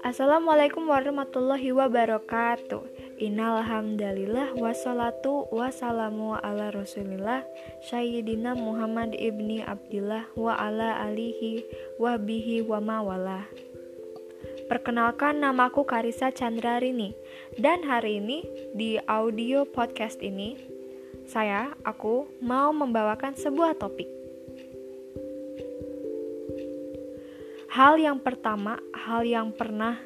Assalamualaikum warahmatullahi wabarakatuh. Innalhamdalillah wassalatu wassalamu ala rasulillah Sayyidina Muhammad ibni Abdillah wa ala alihi wa bihi wa mawala Perkenalkan namaku Karisa Chandrarini. Dan hari ini di audio podcast ini Saya, aku mau membawakan sebuah topik Hal yang pertama, hal yang pernah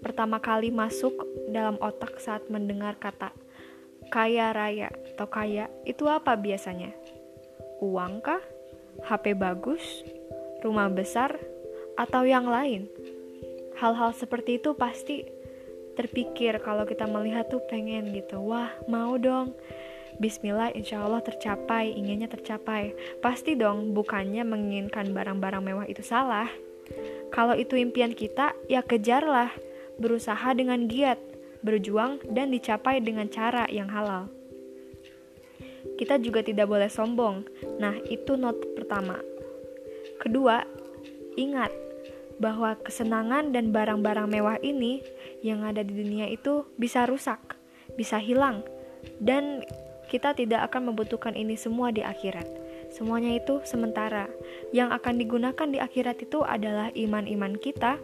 pertama kali masuk dalam otak saat mendengar kata kaya raya atau kaya itu apa biasanya? Uang kah? HP bagus? Rumah besar? Atau yang lain? Hal-hal seperti itu pasti terpikir kalau kita melihat tuh pengen gitu. Wah, mau dong. Bismillah, insya Allah tercapai, inginnya tercapai. Pasti dong, bukannya menginginkan barang-barang mewah itu salah. Kalau itu impian kita, ya kejarlah. Berusaha dengan giat, berjuang, dan dicapai dengan cara yang halal. Kita juga tidak boleh sombong. Nah, itu not pertama. Kedua, ingat bahwa kesenangan dan barang-barang mewah ini yang ada di dunia itu bisa rusak, bisa hilang, dan kita tidak akan membutuhkan ini semua di akhirat. Semuanya itu sementara. Yang akan digunakan di akhirat itu adalah iman-iman kita,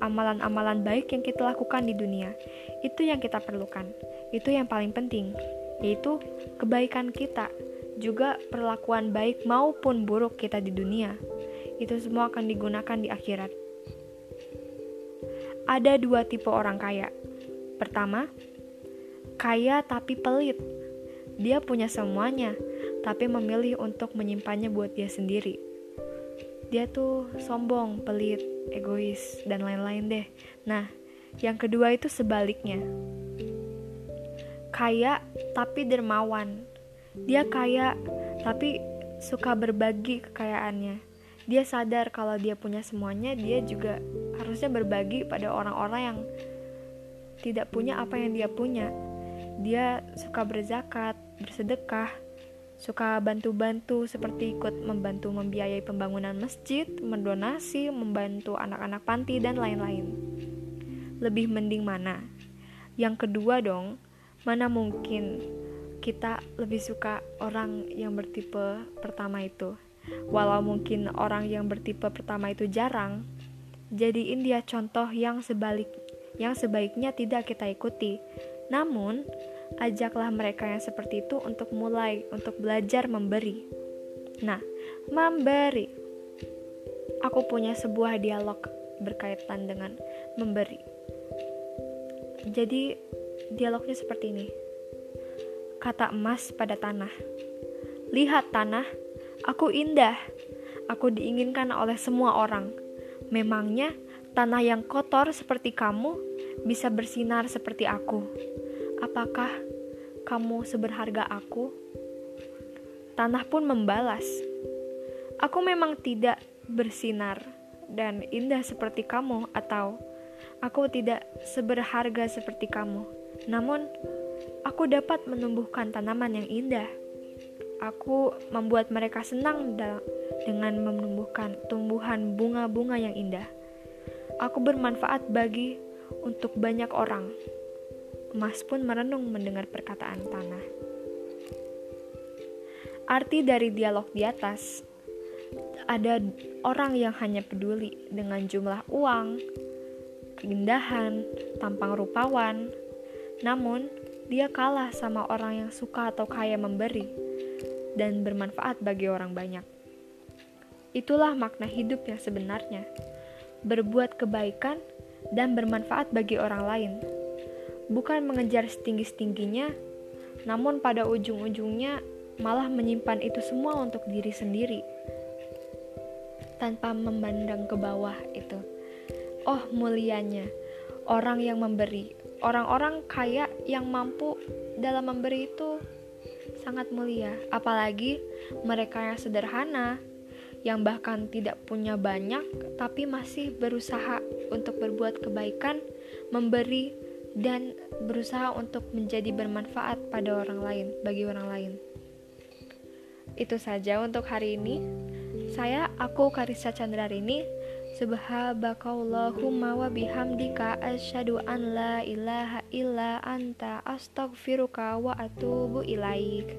amalan-amalan baik yang kita lakukan di dunia. Itu yang kita perlukan. Itu yang paling penting, yaitu kebaikan kita, juga perlakuan baik maupun buruk kita di dunia. Itu semua akan digunakan di akhirat. Ada dua tipe orang kaya. Pertama, kaya tapi pelit. Dia punya semuanya, tapi memilih untuk menyimpannya buat dia sendiri. Dia tuh sombong, pelit, egois, dan lain-lain deh. Nah, yang kedua itu sebaliknya. Kaya tapi dermawan. Dia kaya tapi suka berbagi kekayaannya. Dia sadar kalau dia punya semuanya, dia juga harusnya berbagi pada orang-orang yang tidak punya apa yang dia punya. Dia suka berzakat, bersedekah, suka bantu-bantu seperti ikut membantu membiayai pembangunan masjid, mendonasi, membantu anak-anak panti, dan lain-lain. Lebih mending mana? Yang kedua dong, mana mungkin kita lebih suka orang yang bertipe pertama itu. Walau mungkin orang yang bertipe pertama itu jarang, jadiin dia contoh yang sebalik yang sebaiknya tidak kita ikuti. Namun, ajaklah mereka yang seperti itu untuk mulai, untuk belajar memberi. Nah, memberi. Aku punya sebuah dialog berkaitan dengan memberi. Jadi, dialognya seperti ini. Kata emas pada tanah. Lihat tanah, aku indah. Aku diinginkan oleh semua orang. Memangnya tanah yang kotor seperti kamu bisa bersinar seperti aku. Apakah kamu seberharga aku? Tanah pun membalas, "Aku memang tidak bersinar dan indah seperti kamu, atau aku tidak seberharga seperti kamu. Namun, aku dapat menumbuhkan tanaman yang indah. Aku membuat mereka senang dengan menumbuhkan tumbuhan bunga-bunga yang indah. Aku bermanfaat bagi untuk banyak orang." Emas pun merenung mendengar perkataan tanah. Arti dari dialog di atas, ada orang yang hanya peduli dengan jumlah uang, keindahan, tampang rupawan, namun dia kalah sama orang yang suka atau kaya memberi dan bermanfaat bagi orang banyak. Itulah makna hidup yang sebenarnya: berbuat kebaikan dan bermanfaat bagi orang lain bukan mengejar setinggi-tingginya, namun pada ujung-ujungnya malah menyimpan itu semua untuk diri sendiri tanpa memandang ke bawah itu. Oh, mulianya orang yang memberi. Orang-orang kaya yang mampu dalam memberi itu sangat mulia, apalagi mereka yang sederhana, yang bahkan tidak punya banyak tapi masih berusaha untuk berbuat kebaikan, memberi dan berusaha untuk menjadi bermanfaat pada orang lain, bagi orang lain. Itu saja untuk hari ini. Saya, aku Karisa Chandrarini. Subhanakallahumma wa bihamdika asyhadu an la ilaha illa anta astaghfiruka wa atubu ilaik.